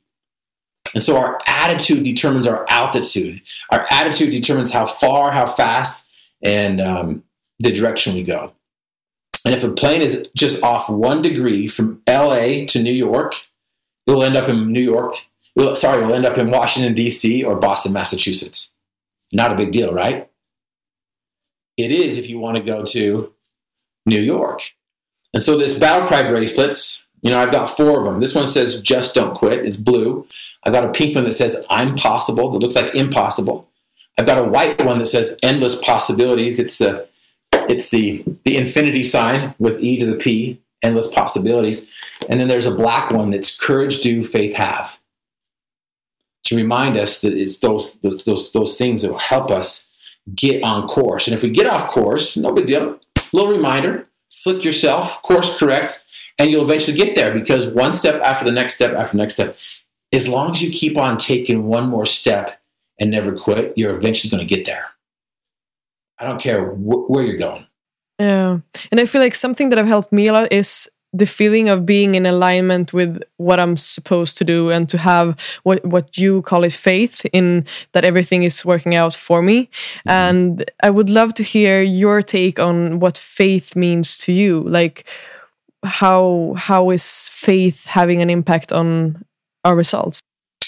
And so our attitude determines our altitude. Our attitude determines how far, how fast, and um, the direction we go. And if a plane is just off one degree from LA to New York, it'll end up in New York. It'll, sorry, it'll end up in Washington, D.C. or Boston, Massachusetts. Not a big deal, right? It is if you want to go to New York. And so this battle cry bracelets, you know, I've got four of them. This one says just don't quit. It's blue. I've got a pink one that says I'm possible, that looks like impossible. I've got a white one that says endless possibilities. It's the it's the the infinity sign with E to the P, endless possibilities. And then there's a black one that's courage do, faith have. To remind us that it's those those those, things that will help us get on course. And if we get off course, no big deal. Little reminder, flick yourself, course correct, and you'll eventually get there because one step after the next step after the next step as long as you keep on taking one more step and never quit, you're eventually going to get there. I don't care wh- where you're going. Yeah. And I feel like something that have helped me a lot is the feeling of being in alignment with what I'm supposed to do and to have what what you call it faith in that everything is working out for me. Mm -hmm. And I would love to hear your take on what faith means to you. Like how how is faith having an impact on our results.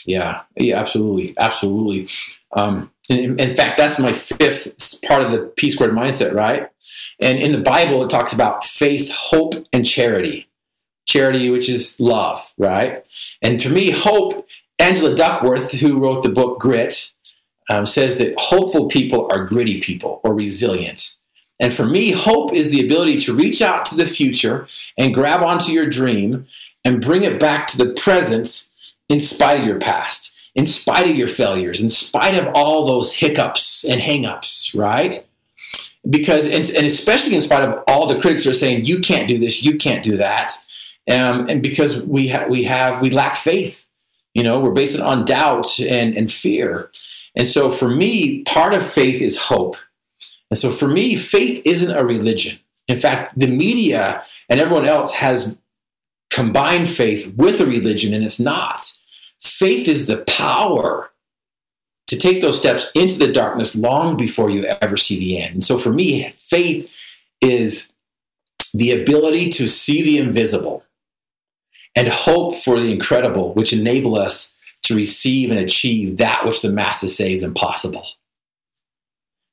Yeah, yeah, absolutely, absolutely. Um, in, in fact, that's my fifth part of the P squared mindset, right? And in the Bible, it talks about faith, hope, and charity. Charity, which is love, right? And to me, hope. Angela Duckworth, who wrote the book Grit, um, says that hopeful people are gritty people or resilient. And for me, hope is the ability to reach out to the future and grab onto your dream and bring it back to the present in spite of your past, in spite of your failures, in spite of all those hiccups and hangups, right? Because, and, especially in spite of all the critics are saying, you can't do this, you can't do that. Um, and because we, ha- we have, we lack faith, you know, we're based on doubt and, and fear. And so for me, part of faith is hope. And so for me, faith isn't a religion. In fact, the media and everyone else has combined faith with a religion, and it's not. Faith is the power to take those steps into the darkness long before you ever see the end. And so for me, faith is the ability to see the invisible and hope for the incredible, which enable us to receive and achieve that which the masses say is impossible.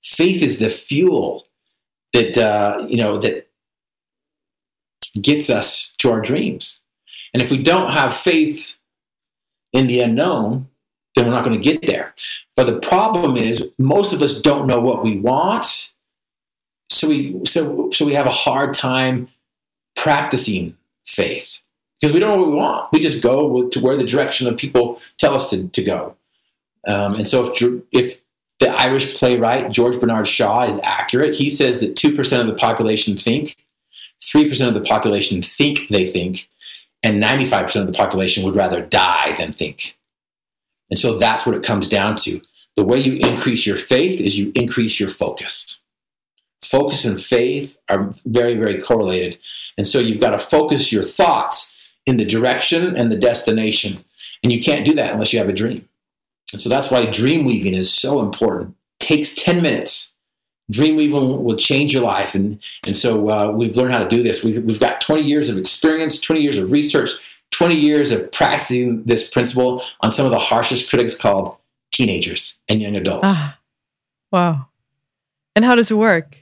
Faith is the fuel that uh, you know that gets us to our dreams. And if we don't have faith in the unknown, then we're not going to get there. But the problem is most of us don't know what we want. So we so so we have a hard time practicing faith because we don't know what we want. We just go to where the direction of people tell us to, to go. Um, and so if if the Irish playwright George Bernard Shaw is accurate, he says that two percent of the population think 3% of the population think they think, and 95% of the population would rather die than think. And so that's what it comes down to. The way you increase your faith is you increase your focus. Focus and faith are very, very correlated. And so you've got to focus your thoughts in the direction and the destination. And you can't do that unless you have a dream. And so that's why dream weaving is so important. Takes 10 minutes Dream weaving will change your life. And, and so uh, we've learned how to do this. We've, we've got 20 years of experience, 20 years of research, 20 years of practicing this principle on some of the harshest critics called teenagers and young adults. Ah, wow. And how does it work?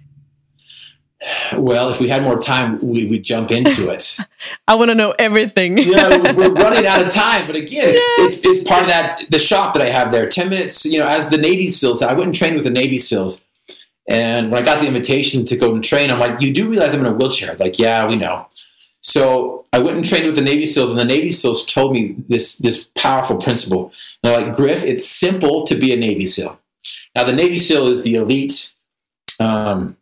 Well, if we had more time, we would jump into it. I want to know everything. yeah, we're running out of time, but again, yeah. it's, it's part of that the shop that I have there. Ten minutes, you know, as the Navy SEALs. I went and trained with the Navy SEALs, And when I got the invitation to go and train, I'm like, you do realize I'm in a wheelchair? Like, yeah, we know. So I went and trained with the Navy SEALs, and the Navy SEALs told me this this powerful principle. they're like, Griff, it's simple to be a Navy SEAL. Now, the Navy SEAL is the elite um,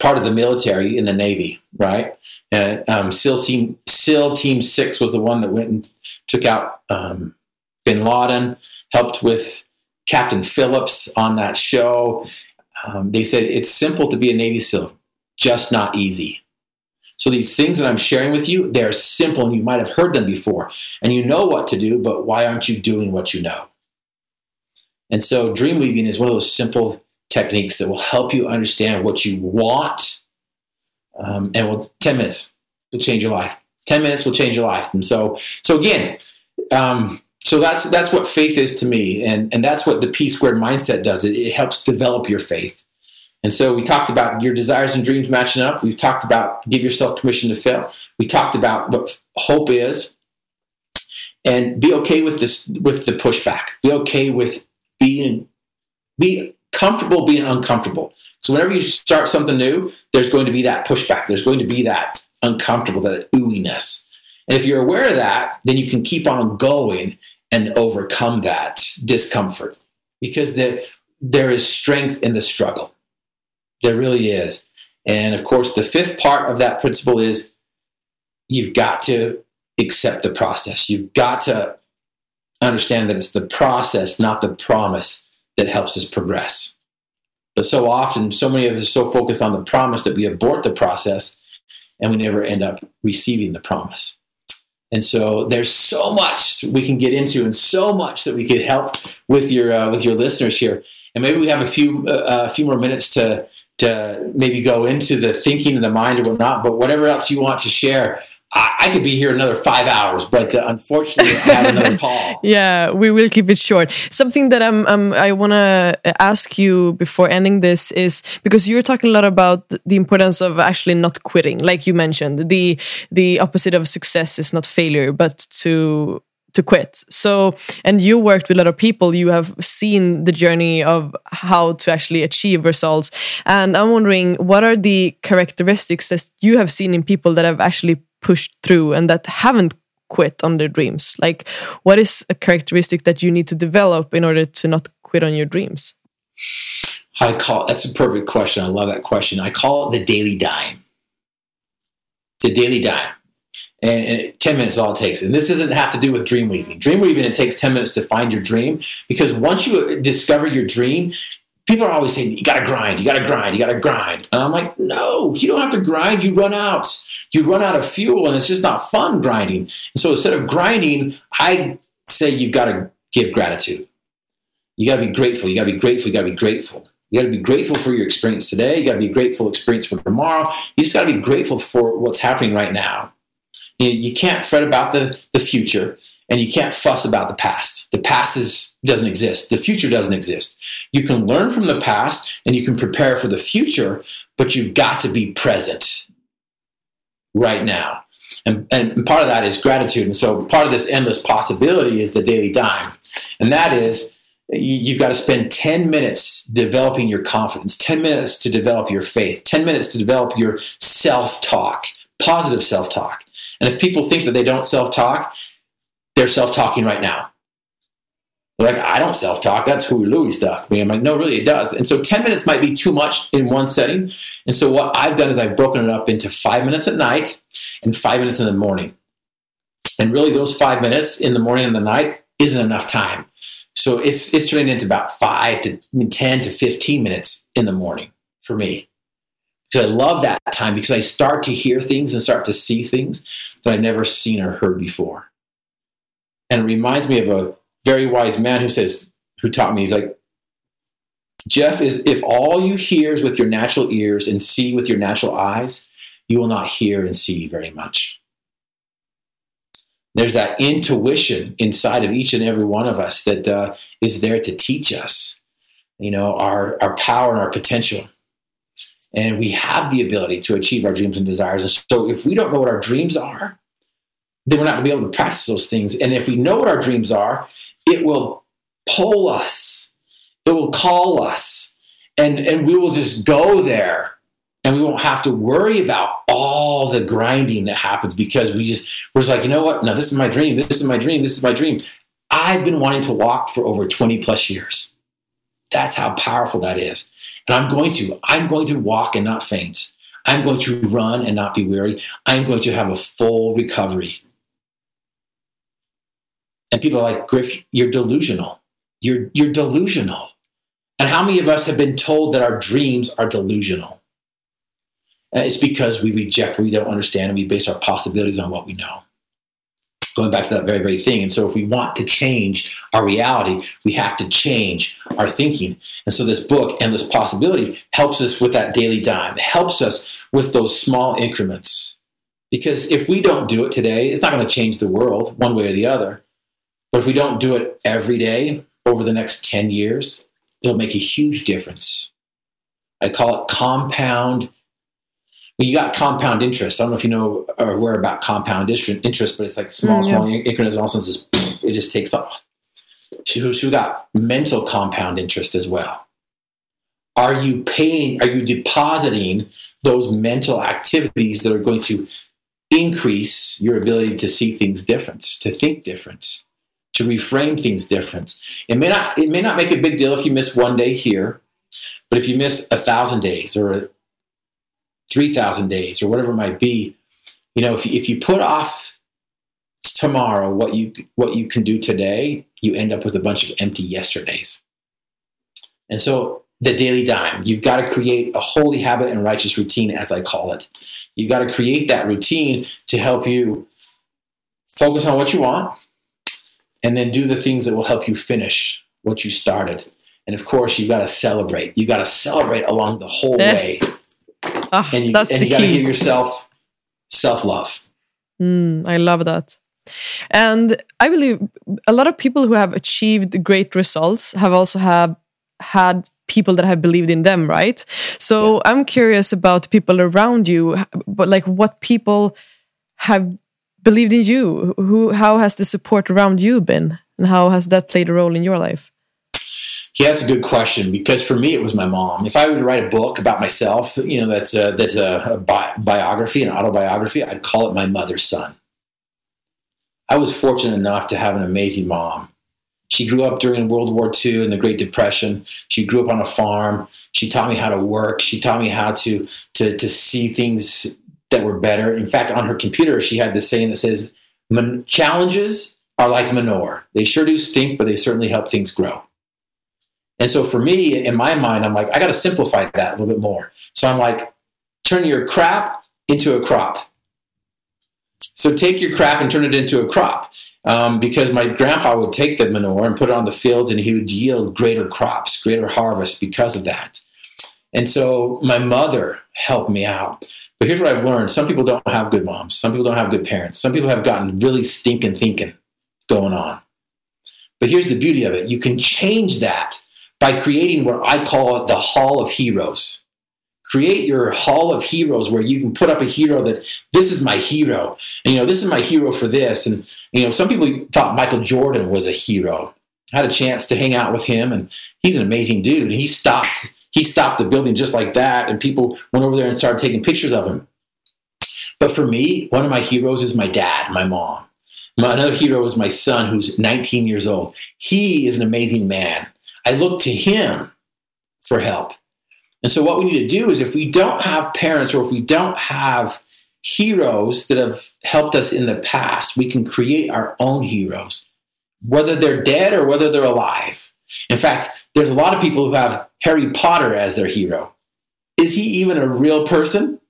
part of the military in the Navy, right? And um, SEAL Team SEAL Team Six was the one that went and took out um, Bin Laden, helped with Captain Phillips on that show. Um, they said it's simple to be a Navy SEAL, just not easy. So these things that I'm sharing with you, they're simple and you might have heard them before. And you know what to do, but why aren't you doing what you know? And so dream weaving is one of those simple techniques that will help you understand what you want. Um, and will 10 minutes will change your life. 10 minutes will change your life. And so, so again, um, so that's that's what faith is to me, and and that's what the P squared mindset does. It, it helps develop your faith. And so we talked about your desires and dreams matching up. We've talked about give yourself permission to fail. We talked about what hope is, and be okay with this with the pushback. Be okay with being be comfortable being uncomfortable. So whenever you start something new, there's going to be that pushback. There's going to be that uncomfortable, that ooiness. And if you're aware of that, then you can keep on going and overcome that discomfort because there, there is strength in the struggle. There really is. And of course, the fifth part of that principle is you've got to accept the process. You've got to understand that it's the process, not the promise, that helps us progress. But so often, so many of us are so focused on the promise that we abort the process and we never end up receiving the promise. And so there's so much we can get into, and so much that we could help with your uh, with your listeners here. And maybe we have a few uh, a few more minutes to to maybe go into the thinking of the mind or whatnot. But whatever else you want to share, I, I could be here another five hours, but uh, unfortunately, I have another call. yeah, we will keep it short. Something that I'm, um, I want to ask you before ending this is because you're talking a lot about the importance of actually not quitting, like you mentioned. The the opposite of success is not failure, but to to quit. So, and you worked with a lot of people, you have seen the journey of how to actually achieve results. And I'm wondering, what are the characteristics that you have seen in people that have actually pushed through and that haven't quit on their dreams? Like, what is a characteristic that you need to develop in order to not quit on your dreams? I call that's a perfect question. I love that question. I call it the daily dime. The daily dime. And, and 10 minutes is all it takes. And this doesn't have to do with dream weaving. Dream weaving, it takes 10 minutes to find your dream because once you discover your dream, people are always saying, you got to grind, you got to grind, you got to grind. And I'm like, no, you don't have to grind. You run out. You run out of fuel and it's just not fun grinding. And so instead of grinding, I say you've got to give gratitude. You got to be grateful. You got to be grateful. You got to be grateful. You got to be grateful for your experience today. You got to be grateful experience for tomorrow. You just got to be grateful for what's happening right now. You, you can't fret about the, the future and you can't fuss about the past. The past is, doesn't exist. The future doesn't exist. You can learn from the past and you can prepare for the future, but you've got to be present right now. And, and part of that is gratitude. And so part of this endless possibility is the daily dime. And that is you, have got to spend 10 minutes developing your confidence, 10 minutes to develop your faith, 10 minutes to develop your self talk, positive self talk. And if people think that they don't self talk, they're self talking right now. They're like, I don't self talk. That's Huey Louie stuff. I mean, I'm like, no, really, it does. And so 10 minutes might be too much in one setting. And so what I've done is I've broken it up into five minutes at night and five minutes in the morning. And really, those five minutes in the morning and the night isn't enough time. So it's it's turning into about five to I mean, 10 to 15 minutes in the morning for me. Because I love that time because I start to hear things and start to see things that I've never seen or heard before. And it reminds me of a very wise man who says, who taught me, he's like, Jeff is if all you hear is with your natural ears and see with your natural eyes, you will not hear and see very much. There's that intuition inside of each and every one of us that uh, is there to teach us, you know, our, our power and our potential. And we have the ability to achieve our dreams and desires. And so if we don't know what our dreams are, then we're not going to be able to practice those things. And if we know what our dreams are, it will pull us, it will call us, and and we will just go there. And we won't have to worry about all the grinding that happens because we just we're just like you know what? No this is my dream. This is my dream. This is my dream. I've been wanting to walk for over 20 plus years. That's how powerful that is. And i'm going to i'm going to walk and not faint. I'm going to run and not be weary. I'm going to have a full recovery and people are like griff you're delusional you're you're delusional and how many of us have been told that our dreams are delusional? And it's because we reject we don't understand and we base our possibilities on what we know. Going back to that very, very thing. And so, if we want to change our reality, we have to change our thinking. And so, this book, Endless Possibility, helps us with that daily dime, it helps us with those small increments. Because if we don't do it today, it's not going to change the world one way or the other. But if we don't do it every day over the next 10 years, it'll make a huge difference. I call it compound. Well, you got compound interest. I don't know if you know or aware about compound interest, but it's like small, mm, yeah. small increments. All of a sudden, it just takes off. So, so we got mental compound interest as well. Are you paying? Are you depositing those mental activities that are going to increase your ability to see things different, to think different? To reframe things different. It may not it may not make a big deal if you miss one day here, but if you miss a thousand days or three thousand days or whatever it might be, you know, if you, if you put off tomorrow what you what you can do today, you end up with a bunch of empty yesterdays. And so the daily dime, you've got to create a holy habit and righteous routine, as I call it. You've got to create that routine to help you focus on what you want, and then do the things that will help you finish what you started. And of course, you got to celebrate. You got to celebrate along the whole yes. way. Oh, and you, that's and you got to give yourself self love. Mm, I love that. And I believe a lot of people who have achieved great results have also have had people that have believed in them, right? So yeah. I'm curious about people around you, but like what people have believed in you? Who, how has the support around you been, and how has that played a role in your life? Yeah, that's a good question because for me it was my mom. If I were to write a book about myself, you know, that's a, that's a, a bi- biography, an autobiography, I'd call it my mother's son. I was fortunate enough to have an amazing mom. She grew up during World War II and the Great Depression. She grew up on a farm. She taught me how to work. She taught me how to to to see things that were better. In fact, on her computer, she had this saying that says, challenges are like manure. They sure do stink, but they certainly help things grow. And so for me, in my mind, I'm like, I got to simplify that a little bit more. So I'm like, turn your crap into a crop. So take your crap and turn it into a crop. Um, because my grandpa would take the manure and put it on the fields and he would yield greater crops, greater harvest because of that. And so my mother helped me out. But here's what I've learned some people don't have good moms, some people don't have good parents, some people have gotten really stinking thinking going on. But here's the beauty of it you can change that by creating what I call the Hall of Heroes. Create your hall of heroes where you can put up a hero that this is my hero. And, you know, this is my hero for this. And, you know, some people thought Michael Jordan was a hero. I had a chance to hang out with him, and he's an amazing dude. He stopped he stopped the building just like that, and people went over there and started taking pictures of him. But for me, one of my heroes is my dad, my mom. My, another hero is my son, who's 19 years old. He is an amazing man. I look to him for help. And so, what we need to do is if we don't have parents or if we don't have heroes that have helped us in the past, we can create our own heroes, whether they're dead or whether they're alive. In fact, there's a lot of people who have Harry Potter as their hero. Is he even a real person?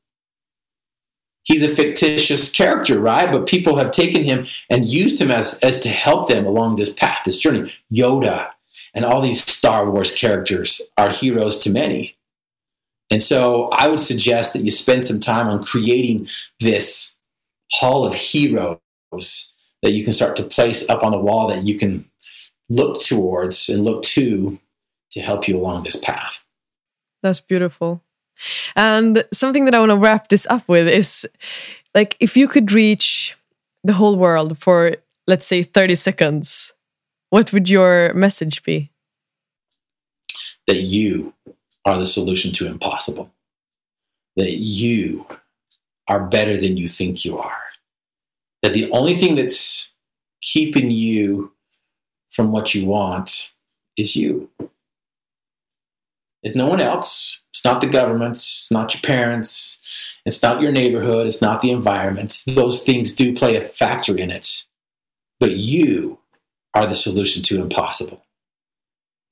He's a fictitious character, right? But people have taken him and used him as, as to help them along this path, this journey. Yoda and all these Star Wars characters are heroes to many. And so I would suggest that you spend some time on creating this hall of heroes that you can start to place up on the wall that you can look towards and look to to help you along this path. That's beautiful. And something that I want to wrap this up with is like if you could reach the whole world for let's say 30 seconds, what would your message be? That you are the solution to impossible. That you are better than you think you are. That the only thing that's keeping you from what you want is you. It's no one else. It's not the government. It's not your parents. It's not your neighborhood. It's not the environment. Those things do play a factor in it. But you are the solution to impossible.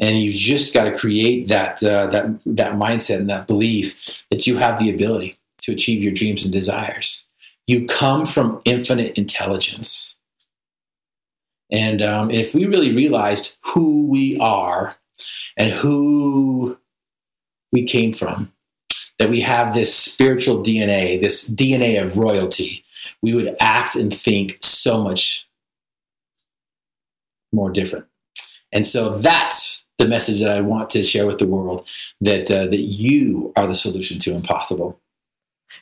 And you've just got to create that, uh, that, that mindset and that belief that you have the ability to achieve your dreams and desires. You come from infinite intelligence. And um, if we really realized who we are and who we came from, that we have this spiritual DNA, this DNA of royalty, we would act and think so much more different. And so that's the message that I want to share with the world that uh, that you are the solution to impossible.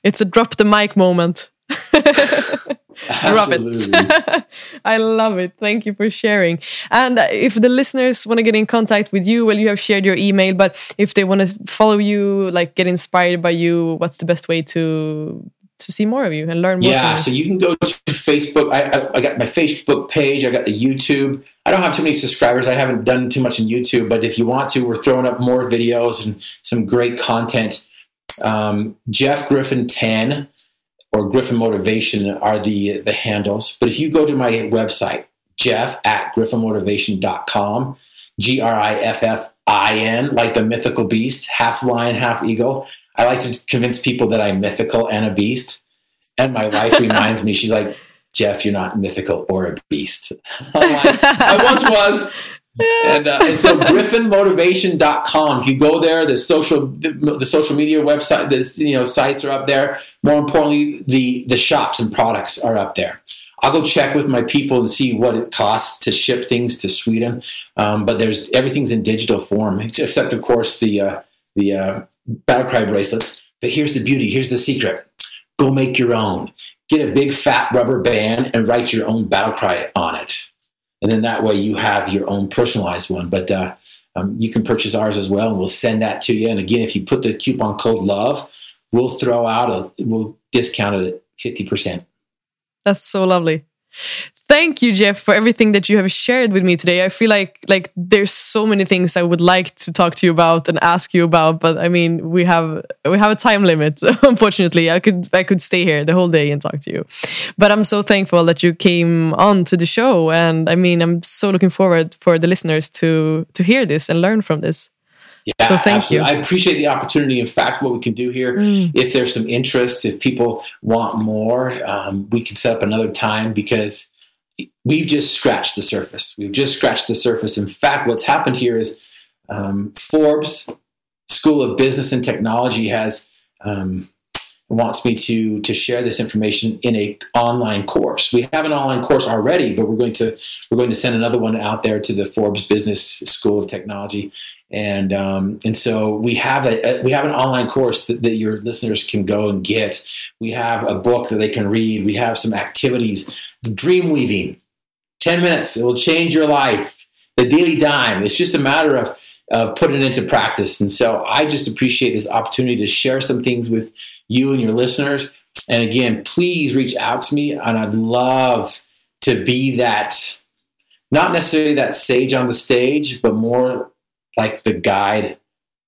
It's a drop the mic moment. Drop it. I love it. Thank you for sharing. And if the listeners want to get in contact with you, well, you have shared your email, but if they want to follow you, like get inspired by you, what's the best way to to see more of you and learn more? Yeah, so you can go to Facebook. I, I, I, got my Facebook page. I got the YouTube. I don't have too many subscribers. I haven't done too much in YouTube, but if you want to, we're throwing up more videos and some great content. Um, Jeff Griffin 10 or Griffin Motivation are the the handles. But if you go to my website, Jeff at griffinmotivation.com, G R I F F I N, like the mythical beast, half lion, half eagle. I like to convince people that I'm mythical and a beast. And my wife reminds me, she's like, Jeff, you're not mythical or a beast. Like, I once was. And, uh, and so griffinmotivation.com if you go there the social the social media website this you know sites are up there. More importantly the the shops and products are up there. I'll go check with my people and see what it costs to ship things to sweden. Um, but there's everything's in digital form except of course the uh, the uh, battle cry bracelets. But here's the beauty. Here's the secret. Go make your own. Get a big fat rubber band and write your own battle cry on it and then that way you have your own personalized one. But uh, um, you can purchase ours as well, and we'll send that to you. And again, if you put the coupon code LOVE, we'll throw out a we'll discount it at fifty percent. That's so lovely. Thank you, Jeff, for everything that you have shared with me today. I feel like like there's so many things I would like to talk to you about and ask you about, but I mean we have we have a time limit. Unfortunately, I could I could stay here the whole day and talk to you, but I'm so thankful that you came on to the show, and I mean I'm so looking forward for the listeners to to hear this and learn from this. Yeah, so thank absolutely. you. I appreciate the opportunity. In fact, what we can do here, mm. if there's some interest, if people want more, um, we can set up another time because we've just scratched the surface. We've just scratched the surface. In fact, what's happened here is um, Forbes School of Business and Technology has um, wants me to to share this information in a online course. We have an online course already, but we're going to we're going to send another one out there to the Forbes Business School of Technology, and um, and so we have a, we have an online course that, that your listeners can go and get. We have a book that they can read. We have some activities, dream weaving, ten minutes. It will change your life. The daily dime. It's just a matter of uh, putting it into practice. And so I just appreciate this opportunity to share some things with you and your listeners. And again, please reach out to me, and I'd love to be that, not necessarily that sage on the stage, but more like the guide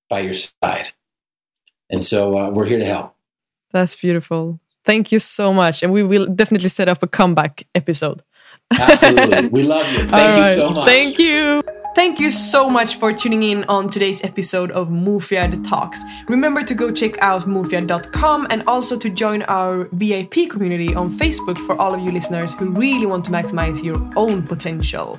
by your side. And so uh, we're here to help. That's beautiful. Thank you so much. And we will definitely set up a comeback episode. Absolutely. We love you. Thank you so much. Thank you. Thank you so much for tuning in on today's episode of Mufiad Talks. Remember to go check out mufiad.com and also to join our VIP community on Facebook for all of you listeners who really want to maximize your own potential.